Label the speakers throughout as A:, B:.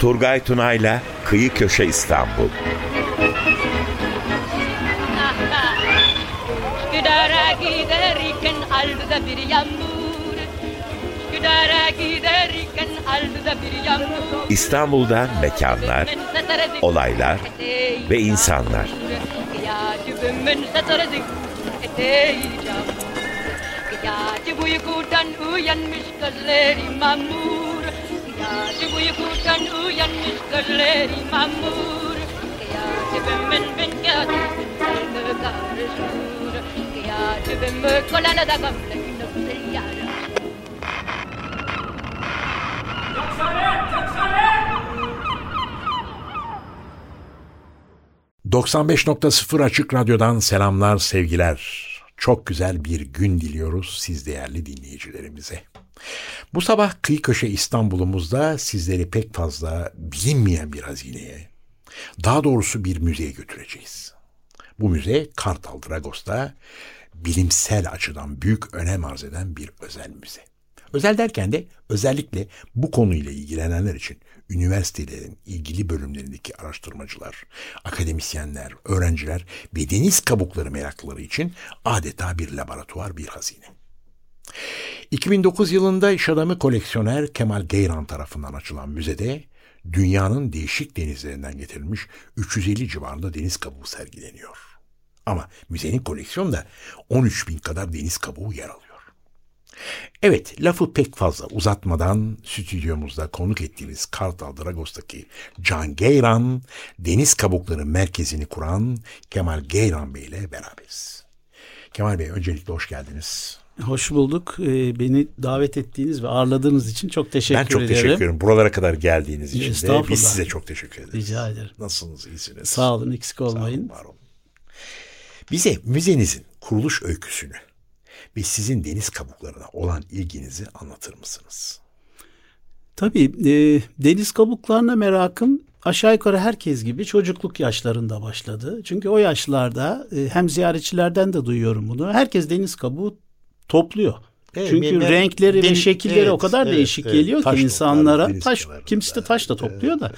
A: Turgay Tunay'la Kıyı Köşe İstanbul.
B: Üsküdar'a giderken aldı bir yağmur. Üsküdar'a giderken aldı bir yağmur.
A: İstanbul'dan mekanlar, olaylar ve insanlar.
B: Yağcı uykudan uyanmış gözleri mamur Yağcı uykudan uyanmış gözleri mamur Yağcımın bin kağıdı karışır Yağcımın kolana da gamle yarım
C: 95.0 Açık Radyo'dan selamlar, sevgiler. Çok güzel bir gün diliyoruz siz değerli dinleyicilerimize. Bu sabah kıyı köşe İstanbul'umuzda sizleri pek fazla bilinmeyen bir hazineye, daha doğrusu bir müzeye götüreceğiz. Bu müze Kartal Dragos'ta bilimsel açıdan büyük önem arz eden bir özel müze. Özel derken de özellikle bu konuyla ilgilenenler için üniversitelerin ilgili bölümlerindeki araştırmacılar, akademisyenler, öğrenciler ve deniz kabukları meraklıları için adeta bir laboratuvar, bir hazine. 2009 yılında iş adamı koleksiyoner Kemal Geyran tarafından açılan müzede dünyanın değişik denizlerinden getirilmiş 350 civarında deniz kabuğu sergileniyor. Ama müzenin koleksiyonunda 13 bin kadar deniz kabuğu yer alıyor. Evet, lafı pek fazla uzatmadan stüdyomuzda konuk ettiğimiz Kartal Dragos'taki Can Geyran, Deniz Kabukları Merkezi'ni kuran Kemal Geyran Bey ile beraberiz. Kemal Bey öncelikle hoş geldiniz.
D: Hoş bulduk. Ee, beni davet ettiğiniz ve ağırladığınız için çok teşekkür ederim.
C: Ben çok
D: ederim.
C: teşekkür ederim. Buralara kadar geldiğiniz için de biz size çok teşekkür ederiz.
D: Rica ederim.
C: Nasılsınız? İyisiniz?
D: Sağ olun, eksik olmayın.
C: Sağ olun, var olun. Bize müzenizin kuruluş öyküsünü ve sizin deniz kabuklarına olan ilginizi anlatır mısınız?
D: Tabii e, deniz kabuklarına merakım aşağı yukarı herkes gibi çocukluk yaşlarında başladı. Çünkü o yaşlarda e, hem ziyaretçilerden de duyuyorum bunu. Herkes deniz kabuğu topluyor. Evet, Çünkü ben, renkleri ve şekilleri evet, o kadar evet, değişik evet, geliyor ki insanlara. Taş, kimisi de taş da topluyor evet, da.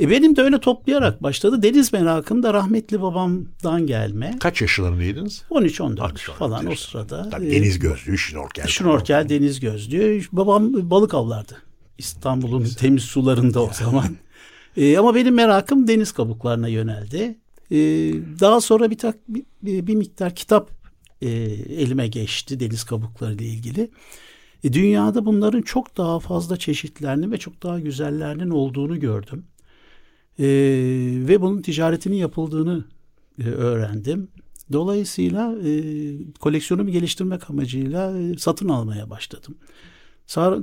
D: E benim de öyle toplayarak başladı. Deniz merakım da rahmetli babamdan gelme.
C: Kaç yaşlarındaydınız?
D: 13-14 falan o sırada.
C: Tabii deniz gözlüğü, şnorkel.
D: Şnorkel, deniz gözlüğü. Babam balık avlardı. İstanbul'un temiz sularında o zaman. e, ama benim merakım deniz kabuklarına yöneldi. E, daha sonra bir, tak, bir, bir miktar kitap e, elime geçti deniz kabukları ile ilgili. E, dünyada bunların çok daha fazla çeşitlerinin ve çok daha güzellerinin olduğunu gördüm. E, ve bunun ticaretinin yapıldığını e, öğrendim. Dolayısıyla e, koleksiyonumu geliştirmek amacıyla e, satın almaya başladım.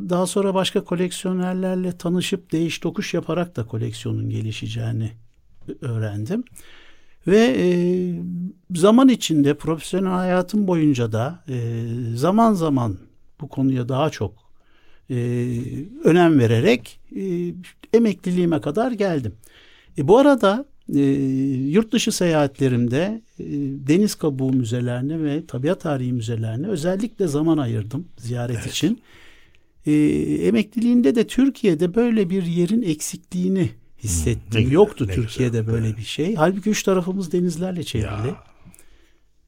D: Daha sonra başka koleksiyonerlerle tanışıp değiş tokuş yaparak da koleksiyonun gelişeceğini öğrendim. Ve e, zaman içinde profesyonel hayatım boyunca da e, zaman zaman bu konuya daha çok e, önem vererek e, emekliliğime kadar geldim. E, bu arada e, yurt dışı seyahatlerimde e, deniz kabuğu müzelerine ve tabiat tarihi müzelerine özellikle zaman ayırdım ziyaret evet. için. E, emekliliğinde de Türkiye'de böyle bir yerin eksikliğini hissettim. Hmm, Yoktu güzel, Türkiye'de güzel. böyle bir şey. Halbuki üç tarafımız denizlerle çevrili.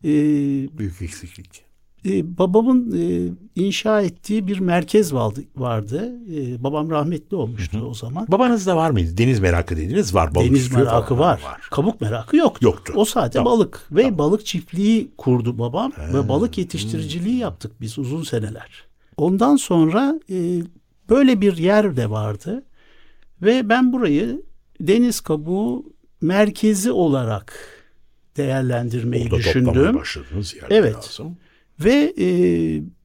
C: Ee, büyük eksiklik
D: e, babamın e, inşa ettiği bir merkez vardı. vardı. E, babam rahmetli olmuştu hı hı. o zaman.
C: Babanızda var mıydı? Deniz merakı dediniz var.
D: Balık Deniz merakı var. var. Kabuk merakı yoktu. Yoktu. O sadece tamam. balık ve tamam. balık çiftliği kurdu babam He. ve balık yetiştiriciliği hı. yaptık biz uzun seneler. Ondan sonra e, böyle bir yer de vardı ve ben burayı deniz kabuğu merkezi olarak değerlendirmeyi Orada düşündüm.
C: başladınız yani
D: evet. lazım. Ve e,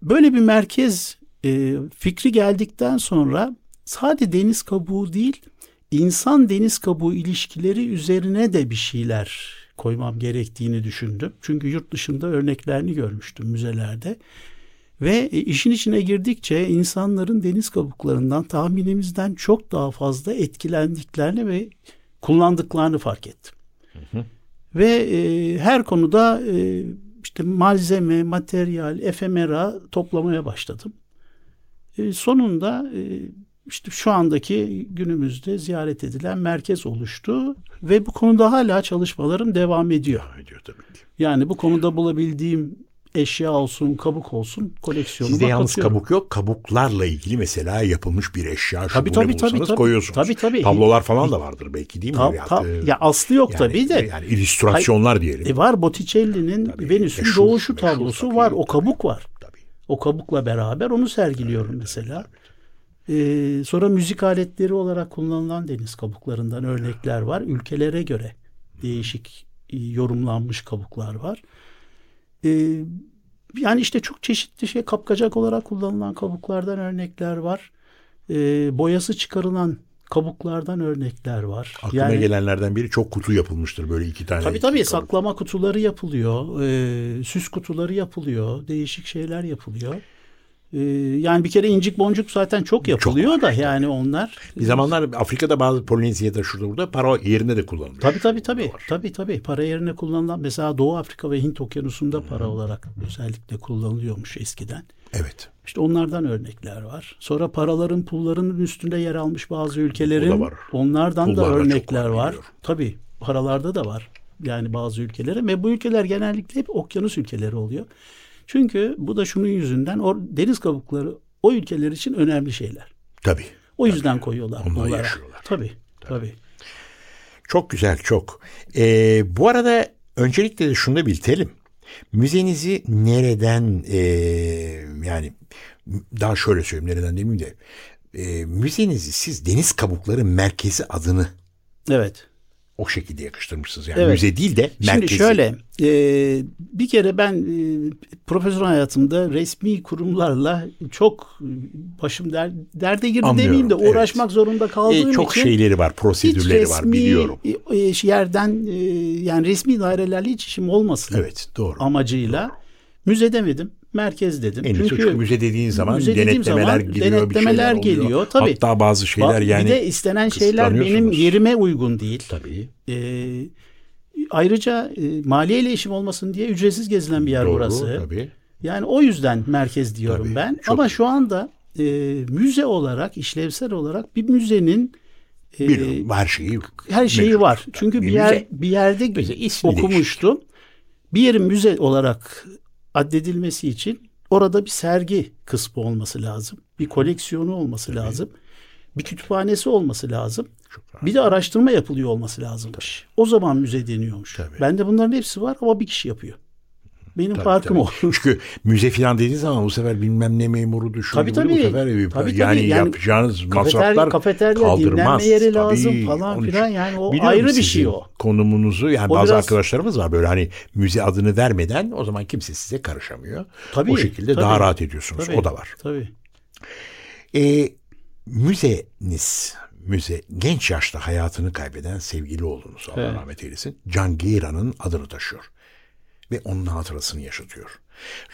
D: böyle bir merkez e, fikri geldikten sonra sadece deniz kabuğu değil, insan deniz kabuğu ilişkileri üzerine de bir şeyler koymam gerektiğini düşündüm. Çünkü yurt dışında örneklerini görmüştüm müzelerde. Ve e, işin içine girdikçe insanların deniz kabuklarından tahminimizden çok daha fazla etkilendiklerini ve kullandıklarını fark ettim. Hı hı. Ve e, her konuda e, işte malzeme, materyal, efemera toplamaya başladım. E, sonunda e, işte şu andaki günümüzde ziyaret edilen merkez oluştu ve bu konuda hala çalışmalarım devam ediyor.
C: Ediyor tabii ki.
D: Yani bu konuda bulabildiğim eşya olsun, kabuk olsun koleksiyonuma
C: Sizde yalnız kabuk yok. Kabuklarla ilgili mesela yapılmış bir eşya
D: Tabii, tabii, tabii, tabii.
C: koyuyorsunuz.
D: Tabii, tabii.
C: Tablolar falan da vardır belki değil mi?
D: Ta-
C: Veyahut,
D: ta-
C: e,
D: ya aslı yok
C: yani-
D: tabii de.
C: Yani illüstrasyonlar diyelim.
D: E var Botticelli'nin
C: Tabii,
D: Venüs'ün doğuşu tablosu
C: tabii.
D: var. O kabuk var.
C: Tabii.
D: O kabukla beraber onu sergiliyorum mesela. Ee, sonra müzik aletleri olarak kullanılan deniz kabuklarından örnekler var. Ülkelere göre değişik e, yorumlanmış kabuklar var. Ee, yani işte çok çeşitli şey kapkacak olarak kullanılan kabuklardan örnekler var. Ee, boyası çıkarılan kabuklardan örnekler var.
C: Aklıma gelenlerden biri çok kutu yapılmıştır böyle iki tane.
D: Tabii
C: iki
D: tabii
C: kabuk.
D: saklama kutuları yapılıyor. e, süs kutuları yapılıyor. Değişik şeyler yapılıyor. E, yani bir kere incik boncuk zaten çok yapılıyor
C: var,
D: da yani onlar.
C: Bir zamanlar Afrika'da bazı Polinezya'da şurada burada para yerine de kullanılıyor.
D: Tabii tabii tabii. Tabii tabii. Para yerine kullanılan mesela Doğu Afrika ve Hint Okyanusu'nda para olarak özellikle kullanılıyormuş eskiden.
C: Evet.
D: İşte onlardan örnekler var. Sonra paraların pullarının üstünde yer almış bazı ülkelerin
C: da var.
D: onlardan da
C: Pullarda çok
D: örnekler
C: var,
D: var. Tabii paralarda da var. Yani bazı ülkelere ve bu ülkeler genellikle hep okyanus ülkeleri oluyor. Çünkü bu da şunun yüzünden o deniz kabukları o ülkeler için önemli şeyler.
C: Tabii.
D: O yüzden koyuyorlar
C: Onlar
D: bunlara.
C: yaşıyorlar.
D: Tabii. Tabii.
C: Çok güzel çok. Ee, bu arada öncelikle de şunu da belirtelim. Müzenizi nereden e, yani daha şöyle söyleyeyim nereden demeyeyim de e, müzenizi siz Deniz Kabukları Merkezi adını
D: Evet.
C: O şekilde yakıştırmışsınız. Yani
D: Evet.
C: müze değil de merkezi.
D: Şimdi şöyle e, bir kere ben e, profesyonel hayatımda resmi kurumlarla çok başım der, derde girdi
C: Anlıyorum,
D: demeyeyim de
C: evet.
D: uğraşmak zorunda kaldığım
C: E, çok
D: için
C: şeyleri var, prosedürleri var biliyorum.
D: e, e, yerden e, yani resmi dairelerle hiç işim olmasın
C: Evet doğru.
D: amacıyla müze demedim merkez dedim.
C: En iyisi çünkü müze dediğin zaman
D: müze
C: denetlemeler
D: zaman
C: geliyor, bir
D: denetlemeler
C: şeyler oluyor.
D: geliyor. Tabii.
C: Hatta bazı şeyler
D: Ba-
C: yani
D: bir de istenen şeyler benim yerime uygun değil.
C: tabii.
D: Ee, ayrıca e, maliyeyle işim olmasın diye ücretsiz gezilen bir yer
C: Doğru,
D: burası.
C: tabii.
D: Yani o yüzden merkez diyorum
C: Tabii,
D: ben.
C: çok
D: Ama şu anda e, müze olarak, işlevsel olarak bir müzenin e,
C: Bir her şeyi
D: her şeyi
C: mevcut.
D: var. Çünkü bir
C: Bir
D: yer
C: müze.
D: bir yerde okumuştum. Bir yerin müze olarak addedilmesi için orada bir sergi kısmı olması lazım. Bir koleksiyonu olması lazım. Bir kütüphanesi olması lazım. Bir de araştırma yapılıyor olması lazımmış. O zaman müze deniyormuş.
C: Tabii.
D: Bende bunların hepsi var ama bir kişi yapıyor. Benim farkım o.
C: Çünkü müze falan dediğiniz zaman bu sefer bilmem ne memurudur şuydu
D: Tabii, tabii.
C: bu sefer
D: Tabii, tabii.
C: yani,
D: Yani
C: yapacağınız masraflar
D: kafeterya
C: kaldırmaz.
D: dinlenme yeri
C: Tabii,
D: lazım falan filan. Yani o
C: Biliyorum
D: ayrı bir şey o.
C: Konumunuzu yani
D: O
C: bazı
D: biraz-
C: arkadaşlarımız var böyle hani müze adını vermeden o zaman kimse size karışamıyor.
D: Tabii,
C: o şekilde
D: tabii.
C: daha rahat ediyorsunuz.
D: Tabii,
C: O da var.
D: Tabii.
C: E, müzeniz, müze genç yaşta hayatını kaybeden sevgili oğlunuz Allah
D: Evet.
C: rahmet eylesin. Can Geyra'nın adını taşıyor. Ve onun hatırasını yaşatıyor.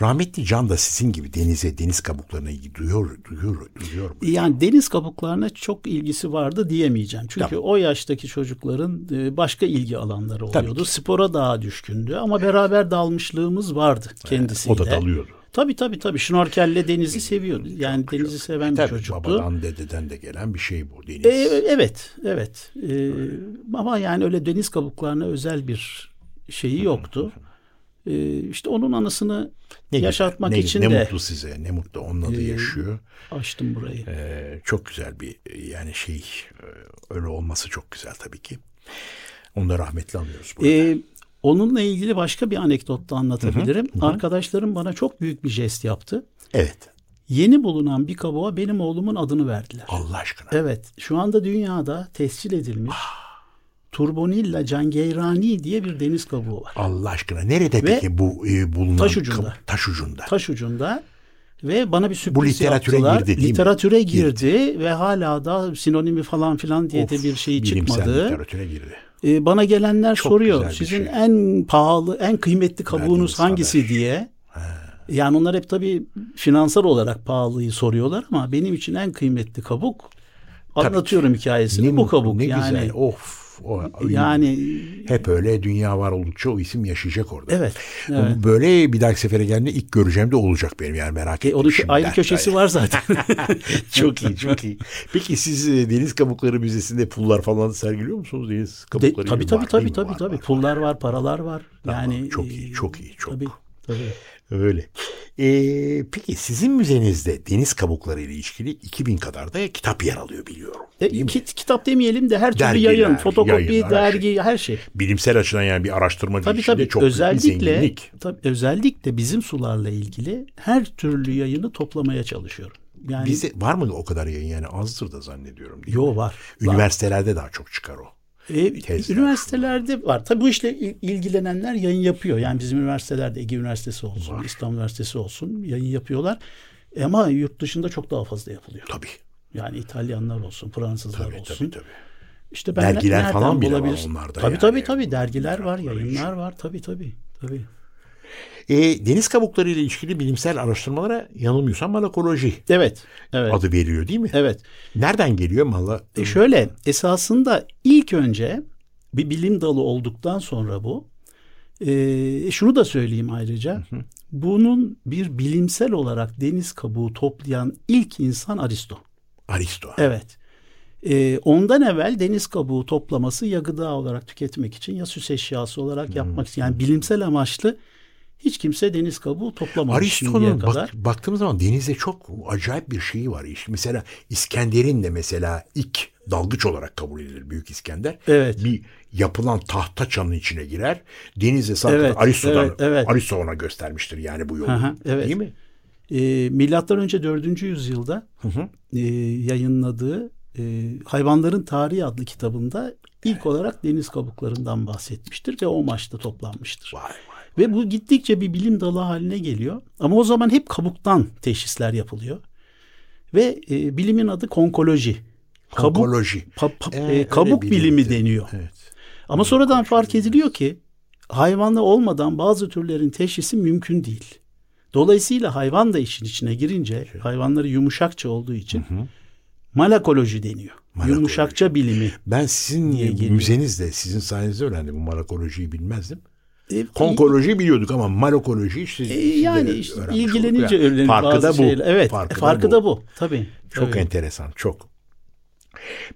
C: Rahmetli Can da sizin gibi denize, deniz kabuklarına ilgi duyuyor, duyuyor, duyuyor mu?
D: Yani deniz kabuklarına çok ilgisi vardı diyemeyeceğim. Çünkü
C: Tabii.
D: o yaştaki çocukların e, başka ilgi alanları oluyordu. Spora daha düşkündü ama beraber dalmışlığımız vardı kendisiyle.
C: O da dalıyordu.
D: Tabii tabii tabii. Şnorkelle denizi seviyordu. Yani denizi seven bir
C: Tabii
D: çocuktu.
C: babadan dededen de gelen bir şey bu deniz.
D: E, evet, evet. E, ama yani öyle deniz kabuklarına özel bir şeyi yoktu. E, işte onun anısını
C: Ne güzel,
D: yaşatmak
C: ne,
D: için
C: ne
D: de
C: mutlu size, ne mutlu onun adı
D: Ee,
C: yaşıyor.
D: açtım burayı.
C: Ee, çok güzel bir yani şey e, öyle olması çok güzel tabii ki. Onu da rahmetli anıyoruz. burada.
D: Ee, onunla ilgili başka bir anekdot da anlatabilirim. Arkadaşlarım bana çok büyük bir jest yaptı.
C: evet.
D: Yeni bulunan bir kabuğa benim oğlumun adını verdiler.
C: Allah aşkına.
D: Evet, şu anda dünyada tescil edilmiş Turbonilla cangeyrani diye bir deniz kabuğu var.
C: Allah aşkına. Nerede
D: Ve
C: peki bu e, bulunan?
D: taş ucunda.
C: Taş ucunda.
D: Taş ucunda ve bana bir sürpriz
C: Bu literatüre
D: yaptılar.
C: girdi değil mi?
D: Literatüre girdi ve hala da sinonimi falan filan diye de
C: Of,
D: bir şey çıkmadı.
C: literatüre girdi.
D: Ee, bana gelenler
C: Çok
D: soruyor. Sizin
C: şey.
D: en pahalı, en kıymetli kabuğunuz
C: Verdiğiniz
D: hangisi
C: haber.
D: diye. Yani onlar hep tabii finansal olarak pahalıyı soruyorlar ama benim için en kıymetli kabuk anlatıyorum hikayesini. bu
C: mutlu,
D: kabuk
C: ne
D: yani.
C: güzel. Of O,
D: Yani
C: hep öyle dünya var oldukça o isim yaşayacak orada.
D: evet. Evet.
C: Böyle bir dahaki sefere geldiğinde ilk göreceğim de olacak benim yani merak
D: E,
C: ettim.
D: onun
C: şimdiden.
D: ayrı köşesi var zaten.
C: çok iyi çok iyi. Peki siz e, Deniz Kabukları Müzesi'nde pullar falan sergiliyor musunuz Deniz
D: De,
C: Kabukları?
D: tabii
C: gibi
D: tabii tabii tabii tabii.
C: var.
D: Pullar var, paralar var.
C: Tamam,
D: yani
C: çok
D: e,
C: iyi, çok iyi, çok.
D: Tabii
C: Öyle. Ee, peki sizin müzenizde deniz kabukları ile ilgili 2000 kadar da kitap yer alıyor biliyorum.
D: E,
C: Değil
D: kit- kitap demeyelim de her türlü
C: Dergiler,
D: yayın, fotokopi,
C: yayınlar, her
D: dergi, her şey.
C: Bilimsel açıdan yani bir araştırmacı
D: Tabii tabii.
C: çok büyük bir
D: özellikle
C: zenginlik.
D: tabii, özellikle bizim sularla ilgili her türlü yayını toplamaya çalışıyorum. Yani
C: Bizde var mı o kadar yayın yani azdır da zannediyorum. Mi?
D: yo var. var.
C: Üniversitelerde daha çok çıkar o.
D: E,
C: Tezler.
D: üniversitelerde var. Tabii bu işle il- ilgilenenler yayın yapıyor. Yani bizim üniversitelerde Ege Üniversitesi olsun, İstanbul Üniversitesi olsun yayın yapıyorlar. Ama yurt dışında çok daha fazla yapılıyor.
C: Tabii.
D: Yani İtalyanlar olsun, Fransızlar
C: Tabii
D: olsun.
C: tabii tabii.
D: İşte ben
C: Dergiler falan bile var
D: bulabilirsin?
C: onlarda
D: Tabii
C: yani.
D: tabii tabii dergiler var, yayınlar var. Tabii tabii. Tabii.
C: E, deniz kabukları ile ilgili bilimsel araştırmalara yanılmıyorsam malakoloji
D: Evet. Evet.
C: adı veriliyor değil mi?
D: Evet.
C: Nereden geliyor mala?
D: E şöyle esasında ilk önce bir bilim dalı olduktan sonra bu e, şunu da söyleyeyim ayrıca bunun bir bilimsel olarak deniz kabuğu toplayan ilk insan Aristo.
C: Aristo.
D: Evet. E, ondan evvel deniz kabuğu toplaması ya gıda olarak tüketmek için ya süs eşyası olarak yapmak için yani bilimsel amaçlı hiç kimse deniz kabuğu toplamamış
C: Aristo'nun
D: kadar.
C: bak, baktığımız zaman denizde çok acayip bir şeyi var. İşte mesela İskender'in de mesela ilk dalgıç olarak kabul edilir Büyük İskender.
D: Evet.
C: Bir yapılan tahta çanın içine girer. Denize sarkar.
D: Evet,
C: Aristo'dan,
D: evet, evet.
C: Aristo ona göstermiştir yani bu yolu.
D: Hı hı, evet.
C: Değil mi?
D: E, milattan önce 4. yüzyılda e, yayınladığı e, Hayvanların Tarihi adlı kitabında ilk olarak deniz kabuklarından bahsetmiştir ve o maçta toplanmıştır.
C: Vay.
D: Ve bu gittikçe bir bilim dalı haline geliyor. Ama o zaman hep kabuktan teşhisler yapılıyor. Ve e, bilimin adı konkoloji. Kabuk,
C: Konkoloji.
D: pa- pa-
C: Ee,
D: e,
C: öyle
D: kabuk bilimi deniyor.
C: Evet.
D: Ama sonradan fark ediliyor ki hayvanla olmadan bazı türlerin teşhisi mümkün değil. Dolayısıyla hayvan da işin içine girince hayvanları yumuşakça olduğu için malakoloji deniyor.
C: Malakoloji.
D: Yumuşakça bilimi.
C: Ben sizin müzenizde, sizin sayenizde öğrendim. Bu malakolojiyi bilmezdim.
D: E,
C: Konkolojiyi biliyorduk ama malakoloji işte
D: e, yani işte ilgilenince öğrenir
C: farkı
D: bazı
C: da bu.
D: şeyler. Evet,
C: farkı,
D: farkı,
C: da bu.
D: da bu. Tabii.
C: Çok
D: tabii.
C: enteresan, çok.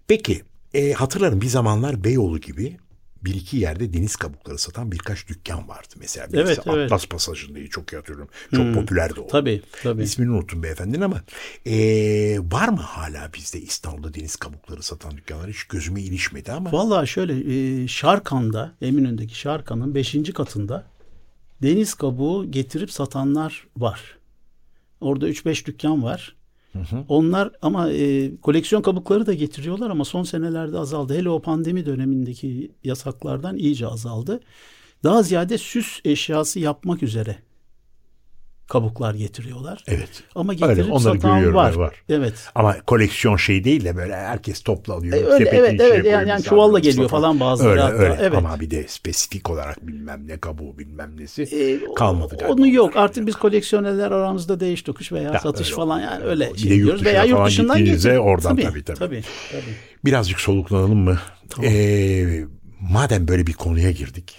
C: Peki, e, hatırlarım bir zamanlar Beyoğlu gibi bir iki yerde deniz kabukları satan birkaç dükkan vardı. Mesela birisi
D: Evet, evet.
C: Atlas Pasajı'ndayı çok iyi hatırlıyorum. Çok popülerdi o.
D: Tabii, tabii.
C: İsmini unuttum beyefendinin ama e, var mı hala bizde İstanbul'da deniz kabukları satan dükkanlar? Hiç gözüme ilişmedi ama.
D: Vallahi şöyle e, Şarkan'da Eminönü'ndeki Şarkan'ın 5. katında deniz kabuğu getirip satanlar var. Orada 3-5 dükkan var. Onlar ama e, koleksiyon kabukları da getiriyorlar ama son senelerde azaldı. Hele o pandemi dönemindeki yasaklardan iyice azaldı. Daha ziyade süs eşyası yapmak üzere kabuklar getiriyorlar.
C: Evet.
D: Ama
C: Öyle,
D: getirip
C: onları
D: satan var.
C: var.
D: Evet.
C: Ama koleksiyon şey değil de böyle herkes topla alıyor.
D: E, öyle, evet, evet. Yani- yani çuvalla geliyor falan bazıları
C: Öyle,
D: hatta,
C: öyle.
D: evet.
C: Ama bir de spesifik olarak bilmem ne kabuğu bilmem nesi
D: E,
C: kalmadı galiba.
D: Onu yok. Artık biz koleksiyonerler aramızda değiş tokuş veya
C: Ya,
D: satış
C: öyle
D: falan yani
C: öyle
D: öyle.
C: Bir
D: şey
C: de yurt
D: Veya yurt dışından getir-
C: oradan
D: tabii,
C: tabii, tabii.
D: tabii, tabii.
C: Birazcık soluklanalım mı? Ee, madem böyle bir konuya girdik.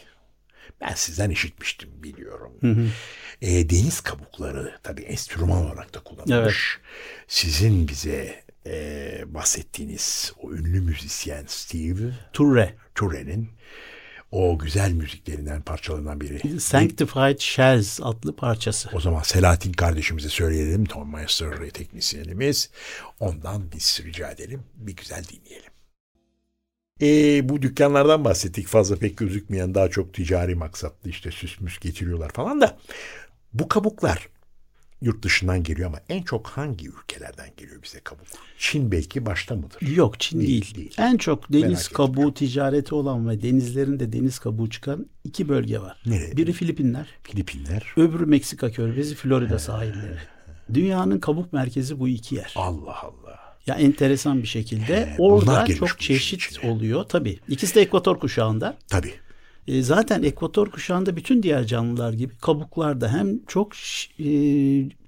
C: Ben sizden işitmiştim biliyorum. Ee, deniz kabukları tabii enstrüman olarak da kullanılmış. Sizin bize e, bahsettiğiniz o ünlü müzisyen Steve
D: Turre.
C: Ture'nin o güzel müziklerinden parçalarından biri.
D: Sanctified Shells adlı parçası.
C: O zaman Selahattin kardeşimize söyleyelim. Tom Meister teknisyenimiz. Ondan biz rica edelim. Bir güzel dinleyelim. E, bu dükkanlardan bahsettik. Fazla pek gözükmeyen daha çok ticari maksatlı işte süsmüş getiriyorlar falan da. Bu kabuklar yurt dışından geliyor ama en çok hangi ülkelerden geliyor bize kabuk? Çin belki başta mıdır?
D: Yok Çin
C: Değil,
D: değil.
C: değil.
D: En çok deniz
C: Merak
D: kabuğu ticareti olan ve denizlerinde deniz kabuğu çıkan iki bölge var.
C: Nereye?
D: Biri Filipinler,
C: Filipinler.
D: öbürü Meksika körfezi, Florida sahilleri. Dünyanın kabuk merkezi bu iki yer.
C: Allah Allah.
D: Ya enteresan bir şekilde
C: He,
D: orada çok çeşit
C: içine.
D: oluyor. Tabii. İkisi de ekvator kuşağında.
C: Tabii.
D: E, zaten ekvator kuşağında bütün diğer canlılar gibi kabuklarda hem çok e,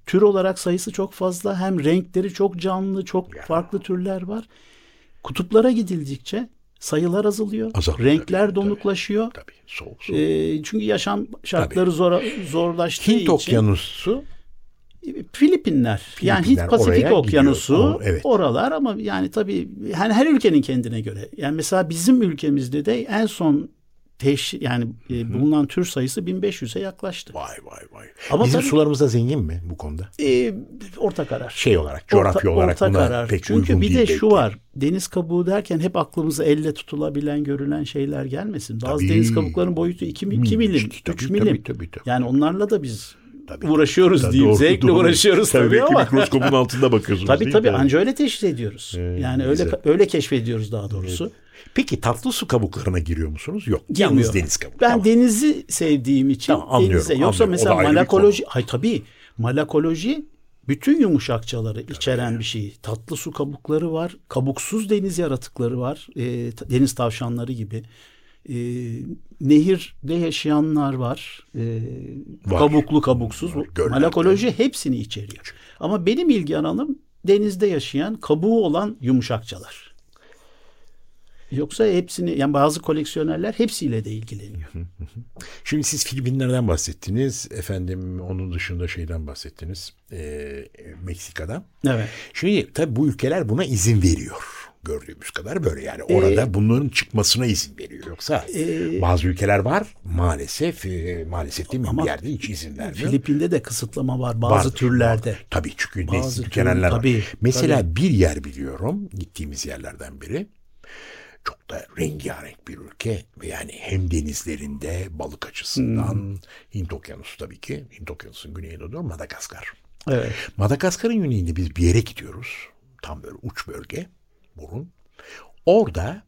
D: tür olarak sayısı çok fazla hem renkleri çok canlı, çok farklı türler var. Kutuplara gidildikçe sayılar azalıyor.
C: Azalıyor,
D: renkler
C: tabii,
D: donuklaşıyor.
C: Tabii soğuk soğuk.
D: Ee, çünkü yaşam şartları zor, zorlaştığı
C: Hint
D: için
C: okyanusu
D: Filipinler, yani
C: Filipinler
D: Hint Pasifik Okyanusu
C: gidiyor. Evet.
D: oralar ama yani tabii yani her ülkenin kendine göre. Yani mesela bizim ülkemizde de en son teş yani e, bulunan tür sayısı 1500'e yaklaştı.
C: vay vay vay.
D: Ama
C: Bizim
D: tabii-
C: sularımız da zengin mi bu konuda?
D: E, orta karar.
C: Şey olarak, coğrafya olarak
D: orta
C: buna
D: karar.
C: pek
D: Çünkü
C: uygun
D: bir
C: değil
D: de
C: belki.
D: şu var. Deniz kabuğu derken hep aklımıza elle tutulabilen, görülen şeyler gelmesin. Bazı
C: Tabii.
D: deniz kabuklarının boyutu 2,
C: Hmm,
D: milim,
C: işte
D: 3
C: tabii,
D: milim.
C: tabii, tabii, tabii.
D: Yani onlarla da biz
C: Tabii.
D: uğraşıyoruz
C: Tabii,
D: diyeyim.
C: doğru,
D: Zevkle
C: doğru.
D: uğraşıyoruz tabii,
C: belki
D: ama.
C: mikroskopun altında bakıyorsunuz
D: Tabii
C: değil mi?
D: tabii anca öyle teşhis ediyoruz.
C: Ee,
D: yani öyle
C: güzel.
D: öyle keşfediyoruz daha doğrusu.
C: Peki tatlı su kabuklarına giriyor musunuz? Yok.
D: Girmiyor.
C: Yalnız deniz kabuğu.
D: Ben
C: Tamam.
D: denizi sevdiğim için
C: Tamam, anlıyorum,
D: denize. Yoksa
C: anlıyorum.
D: Mesela malakoloji, hay tabii malakoloji bütün yumuşakçaları içeren bir şey. Tatlı su kabukları var, kabuksuz deniz yaratıkları var, e, deniz tavşanları gibi. E, nehirde yaşayanlar var, e,
C: Var.
D: kabuklu kabuksuz.
C: Var.
D: Malakoloji hepsini içeriyor. Ama benim ilgi alanım denizde yaşayan, kabuğu olan yumuşakçalar. Yoksa hepsini yani bazı koleksiyonerler hepsiyle de ilgileniyor.
C: Şimdi siz Filipinler'den bahsettiniz. Efendim onun dışında şeyden bahsettiniz. Ee, Meksika'dan.
D: Evet.
C: Şimdi tabii bu ülkeler buna izin veriyor. Gördüğümüz kadar böyle yani
D: Ee,
C: orada bunların çıkmasına izin veriyor. Yoksa bazı ülkeler var maalesef e, maalesef değil mi bir yerde hiç izin vermiyor.
D: Filipin'de de kısıtlama var bazı
C: Vardır,
D: türlerde.
C: var. Tabii çünkü
D: Bazı
C: nesli
D: tür-
C: tükenenler var.
D: tabii,
C: Mesela bir yer biliyorum gittiğimiz yerlerden biri. Çok da rengarenk bir ülke ve yani hem denizlerinde balık açısından
D: Hmm.
C: Hint Okyanusu tabii ki. Hint Okyanusu'nun güneyinde doğru Madagaskar.
D: Evet.
C: Madagaskar'ın güneyinde biz bir yere gidiyoruz. Tam böyle uç bölge. Burun. Orada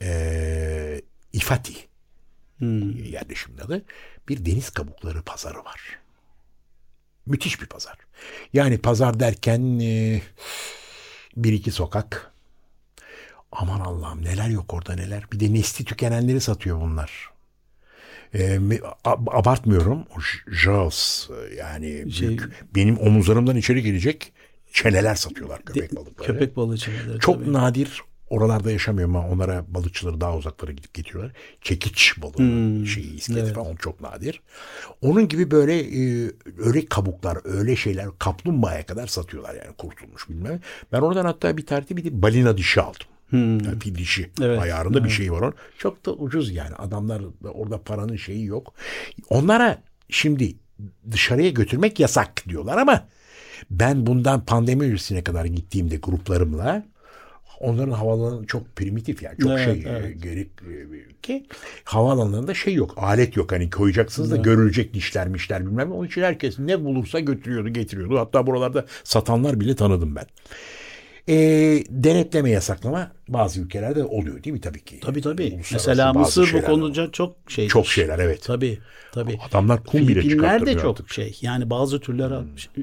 C: eee İfati yerleşimin adı bir deniz kabukları pazarı var. Müthiş bir pazar. Yani pazar derken eee, bir iki sokak. Aman Allah'ım neler yok orada neler. Bir de nesli tükenenleri satıyor bunlar. Eee, mi- a- abartmıyorum. Jaws e, yani
D: Şey-
C: büyük. Benim omuzlarımdan içeri gelecek çeneler satıyorlar köpek balıkları.
D: Köpek balıkçıları.
C: Çok
D: tabii.
C: nadir oralarda yaşamıyor ama onlara balıkçıları daha uzaklara gidip getiriyorlar. Çekiç balığı şeyi iskeleti
D: Hmm, evet.
C: falan çok nadir. Onun gibi böyle e, öyle kabuklar öyle şeyler kaplumbağaya kadar satıyorlar yani kurtulmuş bilmem. Ben oradan hatta bir tarihte bir de balina dişi aldım. Yani fil dişi
D: Hmm. Evet,
C: ayarında bir şey var. onun. Çok da ucuz yani adamlar da orada paranın şeyi yok. Onlara şimdi dışarıya götürmek yasak diyorlar ama ben bundan pandemi öncesine kadar gittiğimde gruplarımla onların havaalanı çok primitif yani çok
D: Evet,
C: şey
D: evet.
C: e, gerek e, bir ülke. Havaalanlarında şey yok alet yok hani koyacaksınız da görülecek dişler mişler bilmem ne. Onun için herkes ne bulursa götürüyordu getiriyordu. Hatta buralarda satanlar bile tanıdım ben. E, denetleme yasaklama bazı ülkelerde oluyor değil mi tabii ki?
D: Tabii tabii. Mesela Mısır bu konuda çok şey.
C: Çok şeyler evet.
D: Tabii. Tabii.
C: Adamlar kum bile
D: Filipinler de çok
C: artık.
D: şey. Yani bazı türler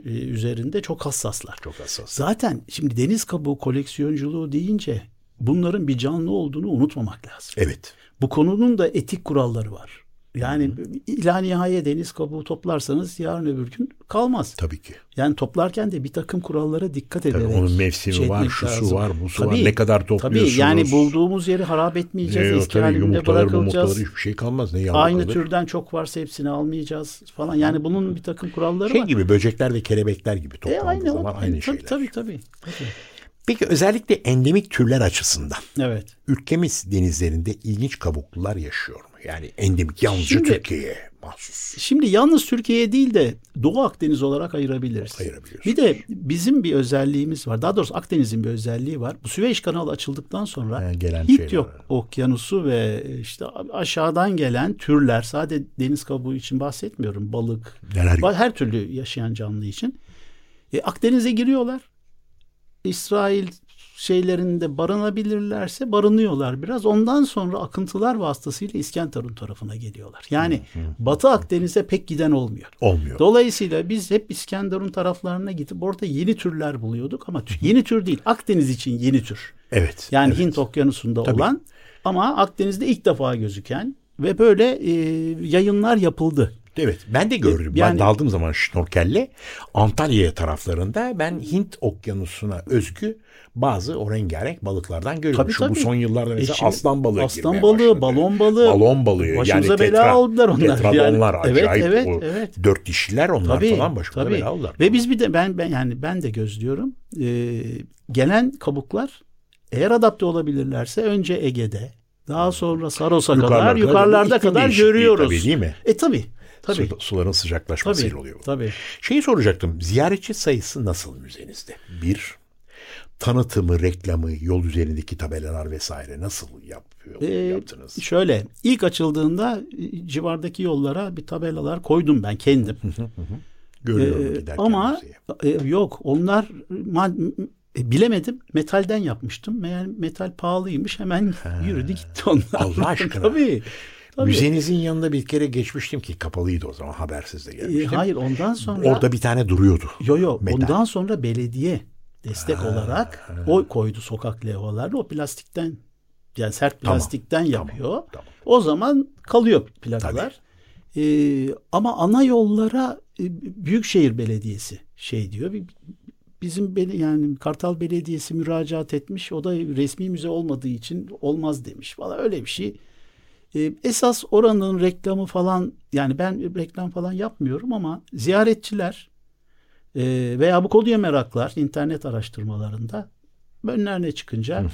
D: e, üzerinde çok hassaslar.
C: Çok hassas.
D: Zaten şimdi deniz kabuğu koleksiyonculuğu deyince bunların bir canlı olduğunu unutmamak lazım.
C: Evet.
D: Bu konunun da etik kuralları var. Yani ila nihaya deniz kabuğu toplarsanız yarın öbür gün kalmaz.
C: Tabii ki.
D: Yani toplarken de bir takım kurallara dikkat
C: Tabii
D: ederek.
C: onun mevsimi
D: şey
C: var, şusu
D: lazım.
C: var, busu var. Ne kadar topluyorsunuz?
D: Tabii yani bulduğumuz yeri harap etmeyeceğiz.
C: Ne,
D: eski
C: tabii
D: halinde
C: yumurtalar,
D: bırakılacağız.
C: hiçbir şey kalmaz. Ne
D: Aynı
C: kalır.
D: türden çok varsa hepsini almayacağız falan. Yani bunun bir takım kuralları
C: Şey
D: var.
C: gibi böcekler ve kelebekler gibi
D: E,
C: toplandığı
D: aynı,
C: zaman
D: o-
C: aynı
D: tabii,
C: şeyler.
D: tabii tabii. tabii.
C: Peki özellikle endemik türler açısından
D: Evet.
C: ülkemiz denizlerinde ilginç kabuklular yaşıyor mu? Yani endemik yalnızca
D: Şimdi-
C: Türkiye'ye mahsus.
D: Şimdi yalnız Türkiye değil de Doğu Akdeniz olarak ayırabiliriz.
C: Ayırabiliyoruz.
D: Bir de bizim bir özelliğimiz var. Daha doğrusu Akdeniz'in bir özelliği var. Bu Süveyş kanalı açıldıktan sonra
C: He, gelen şeyler
D: yok
C: var.
D: okyanusu ve işte aşağıdan gelen türler sadece deniz kabuğu için bahsetmiyorum. Balık,
C: Neler
D: her türlü yaşayan canlı için. E, Akdeniz'e giriyorlar. İsrail şeylerinde barınabilirlerse barınıyorlar biraz. Ondan sonra akıntılar vasıtasıyla İskenderun tarafına geliyorlar. Yani Batı Akdeniz'e pek giden olmuyor.
C: Olmuyor.
D: Dolayısıyla biz hep İskenderun taraflarına gidip orada yeni türler buluyorduk ama tü- yeni tür değil. Akdeniz için yeni tür.
C: evet.
D: Yani
C: evet.
D: Hint Okyanusu'nda
C: Tabii.
D: olan ama Akdeniz'de ilk defa gözüken ve böyle e, yayınlar yapıldı.
C: Evet ben de gördüm.
D: Yani-
C: ben daldığım zaman şnorkelle Antalya taraflarında ben Hint okyanusuna özgü bazı o rengarenk balıklardan görüyorum.
D: Tabii,
C: Şu bu
D: tabii.
C: son yıllarda mesela
D: E şimdi
C: aslan balığı
D: aslan balığı,
C: başladı.
D: balon balığı.
C: Balon balığı.
D: Başımıza
C: yani
D: bela
C: tetra-
D: aldılar onlar.
C: Tetradonlar
D: Yani, evet,
C: acayip.
D: evet,
C: o
D: evet.
C: Dört dişiler onlar
D: Tabii,
C: falan başımıza
D: tabii.
C: bela aldılar.
D: Ve biz bir de ben, ben yani ben de gözlüyorum. Ee, gelen kabuklar eğer adapte olabilirlerse önce Ege'de, daha sonra Saros'a kadar,
C: Yukarılarda-
D: kadar görüyoruz.
C: Tabii değil mi?
D: E tabii. Tabii.
C: Su- suların sıcaklaşmasıyla
D: Tabii.
C: oluyor. bu.
D: Tabii.
C: Şeyi soracaktım. Ziyaretçi sayısı nasıl müzenizde? Bir, tanıtımı, reklamı, yol üzerindeki tabelalar vesaire nasıl yapıyor,
D: Ee,
C: yaptınız?
D: Şöyle ilk açıldığında civardaki yollara bir tabelalar koydum ben kendim.
C: Görüyorum
D: Ee,
C: giderken
D: ama
C: müzeye.
D: e, yok onlar ma- e, bilemedim metalden yapmıştım. Meğer metal pahalıymış hemen yürüdü gitti onlar.
C: Allah aşkına.
D: tabii. Tabii.
C: Müzenizin yanında bir kere geçmiştim ki kapalıydı o zaman habersiz de
D: E,
C: gelmiştim.
D: hayır ondan sonra
C: Orada bir tane duruyordu.
D: yo yo
C: metal.
D: ondan sonra belediye destek olarak o koydu sokak levhalarını o plastikten yani sert
C: Tamam,
D: plastikten
C: tamam,
D: yapıyor.
C: tamam.
D: O zaman kalıyor plakalar. Ee, ama ana yollara e, Büyükşehir Belediyesi şey diyor. Bizim yani Kartal Belediyesi müracaat etmiş. O da resmi müze olmadığı için olmaz demiş. Valla öyle bir şey. Ee, esas oranın reklamı falan yani ben reklam falan yapmıyorum ama ziyaretçiler e, veya bu konuya meraklar internet araştırmalarında önlerine çıkınca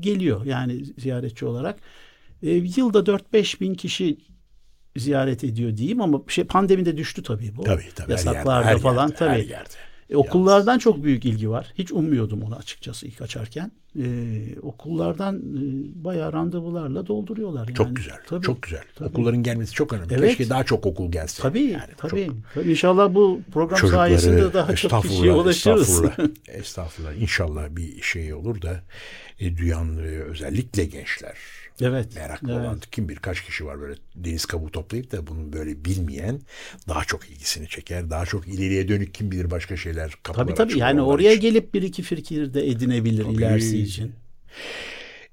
D: geliyor yani ziyaretçi olarak. E, yılda 4-5 bin kişi ziyaret ediyor diyeyim ama şey pandemide düştü tabii bu.
C: Tabii tabii. her
D: Yasaklarda
C: yerde, her
D: falan
C: yerde,
D: tabii.
C: Her yerde.
D: E, okullardan çok büyük ilgi var. Hiç ummuyordum onu açıkçası ilk açarken. E, okullardan e, bayağı randevularla dolduruyorlar. Yani.
C: Çok güzel.
D: Tabii,
C: çok güzel.
D: tabii.
C: Okulların gelmesi çok önemli.
D: Evet.
C: Keşke daha çok okul gelse.
D: Tabii,
C: Yani
D: tabii.
C: çok-
D: tabii. İnşallah bu program
C: Çocukları,
D: sayesinde daha çok kişiye ulaşırız.
C: Estağfurullah, estağfurullah. İnşallah bir şey olur da e, duyan e, özellikle gençler
D: evet.
C: meraklı
D: evet.
C: olan kim bir kaç kişi var böyle deniz kabuğu toplayıp da bunu böyle bilmeyen daha çok ilgisini çeker. Daha çok ileriye dönük kim bilir başka şeyler kapılar
D: Tabii tabii yani oraya
C: için.
D: gelip bir iki fikir de edinebilir ilerisi için.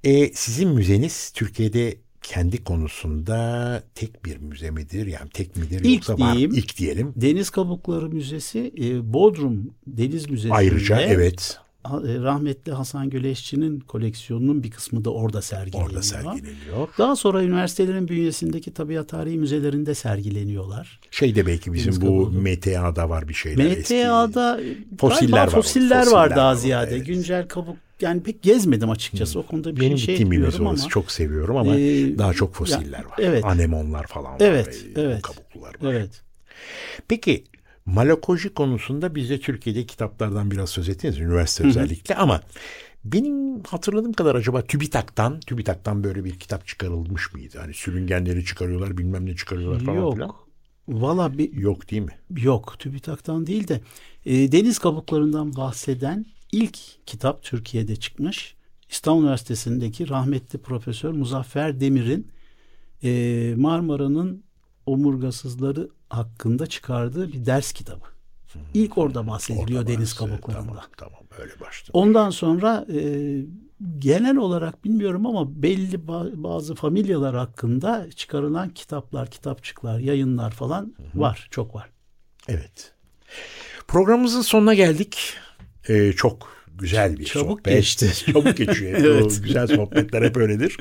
C: E, sizin müzeniz Türkiye'de kendi konusunda tek bir müze midir? Yani tek midir
D: İlk
C: yoksa var
D: diyeyim.
C: ilk diyelim.
D: Deniz Kabukları Müzesi e, Bodrum Deniz Müzesi'nde
C: Ayrıca evet
D: rahmetli Hasan Güleşçi'nin koleksiyonunun bir kısmı da orada sergileniyor.
C: orada sergileniyor.
D: Daha sonra üniversitelerin bünyesindeki tabiat tarihi müzelerinde sergileniyorlar.
C: Şeyde belki bizim
D: Deniz
C: bu. MTA'da var bir şeyler. eski.
D: MTA'da
C: Fosiller
D: galiba
C: var orada,
D: fosiller var
C: fosiller
D: daha
C: var,
D: ziyade.
C: evet.
D: Güncel kabuk yani pek gezmedim açıkçası. O konuda bir
C: Benim
D: şey
C: orası
D: ama.
C: çok seviyorum ama
D: Ee,
C: daha çok fosiller
D: ya,
C: var.
D: evet.
C: Anemonlar falan var.
D: Evet,
C: ve
D: evet.
C: Kabuklular var.
D: Evet.
C: Peki malakoloji konusunda bize Türkiye'de kitaplardan biraz söz ettiniz. Üniversite özellikle ama benim hatırladığım kadar acaba TÜBİTAK'tan TÜBİTAK'tan böyle bir kitap çıkarılmış mıydı? Hani sürüngenleri çıkarıyorlar bilmem ne çıkarıyorlar falan
D: Yok.
C: filan.
D: Valla bir
C: Yok değil mi?
D: Yok TÜBİTAK'tan değil de e, deniz kabuklarından bahseden ilk kitap Türkiye'de çıkmış. İstanbul Üniversitesi'ndeki rahmetli Profesör Muzaffer Demir'in e, Marmara'nın omurgasızları hakkında çıkardığı bir ders kitabı. İlk orada bahsediliyor
C: Orada
D: deniz kabuklarında.
C: Tamam tamam öyle başladı.
D: Ondan sonra e, genel olarak bilmiyorum ama belli ba- bazı familyalar hakkında çıkarılan kitaplar, kitapçıklar, yayınlar falan var, çok var.
C: Evet. Programımızın sonuna geldik. Ee, çok güzel bir
D: Çabuk
C: sohbet.
D: geçti.
C: Çabuk geçiyor.
D: Evet.
C: O güzel sohbetler hep öyledir.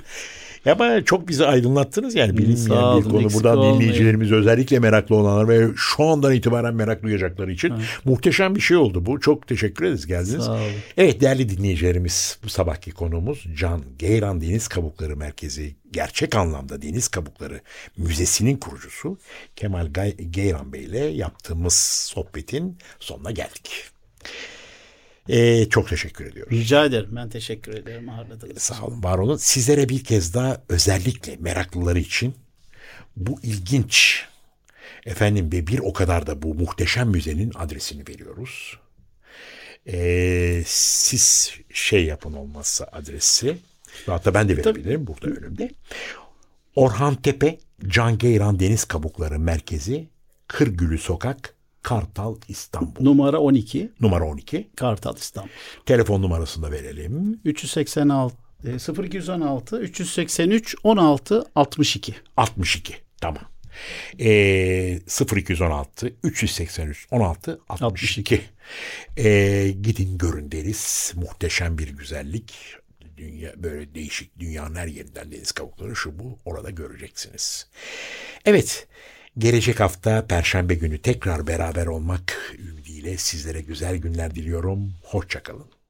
C: Ya ama çok bizi aydınlattınız yani bilinmeyen
D: olun,
C: bir konu. Buradan
D: olmayın.
C: dinleyicilerimiz özellikle meraklı olanlar ve şu andan itibaren merak duyacakları için muhteşem bir şey oldu bu. Çok teşekkür ederiz geldiniz.
D: Sağ olun.
C: Evet değerli dinleyicilerimiz bu sabahki konuğumuz Can Geyran Deniz Kabukları Merkezi gerçek anlamda Deniz Kabukları Müzesi'nin kurucusu Kemal Gay- Geyran Bey ile yaptığımız sohbetin sonuna geldik. Ee, çok teşekkür ediyoruz.
D: Rica ederim. Ben teşekkür ederim ağırladığınız için.
C: Sağ olun, var olun. Sizlere bir kez daha özellikle meraklıları için bu ilginç efendim ve bir o kadar da bu muhteşem müzenin adresini veriyoruz. Ee, siz şey yapın olmazsa adresi. Hatta ben de verebilirim burada önümde. Orhan Tepe, Can Geyran Deniz Kabukları Merkezi, Kırgülü Sokak, Kartal, İstanbul.
D: Numara 12
C: Numara 12.
D: Kartal İstanbul.
C: Telefon numarasını da verelim.
D: 386 e, 0216 383 16 62.
C: 62. Tamam. E, 0216 383 16 62. E, gidin görün deriz. Muhteşem bir güzellik. Dünya böyle değişik dünyanın her yerinden deniz kabukları şu bu orada göreceksiniz. Evet gelecek hafta perşembe günü tekrar beraber olmak ümidiyle sizlere güzel günler diliyorum. Hoşçakalın.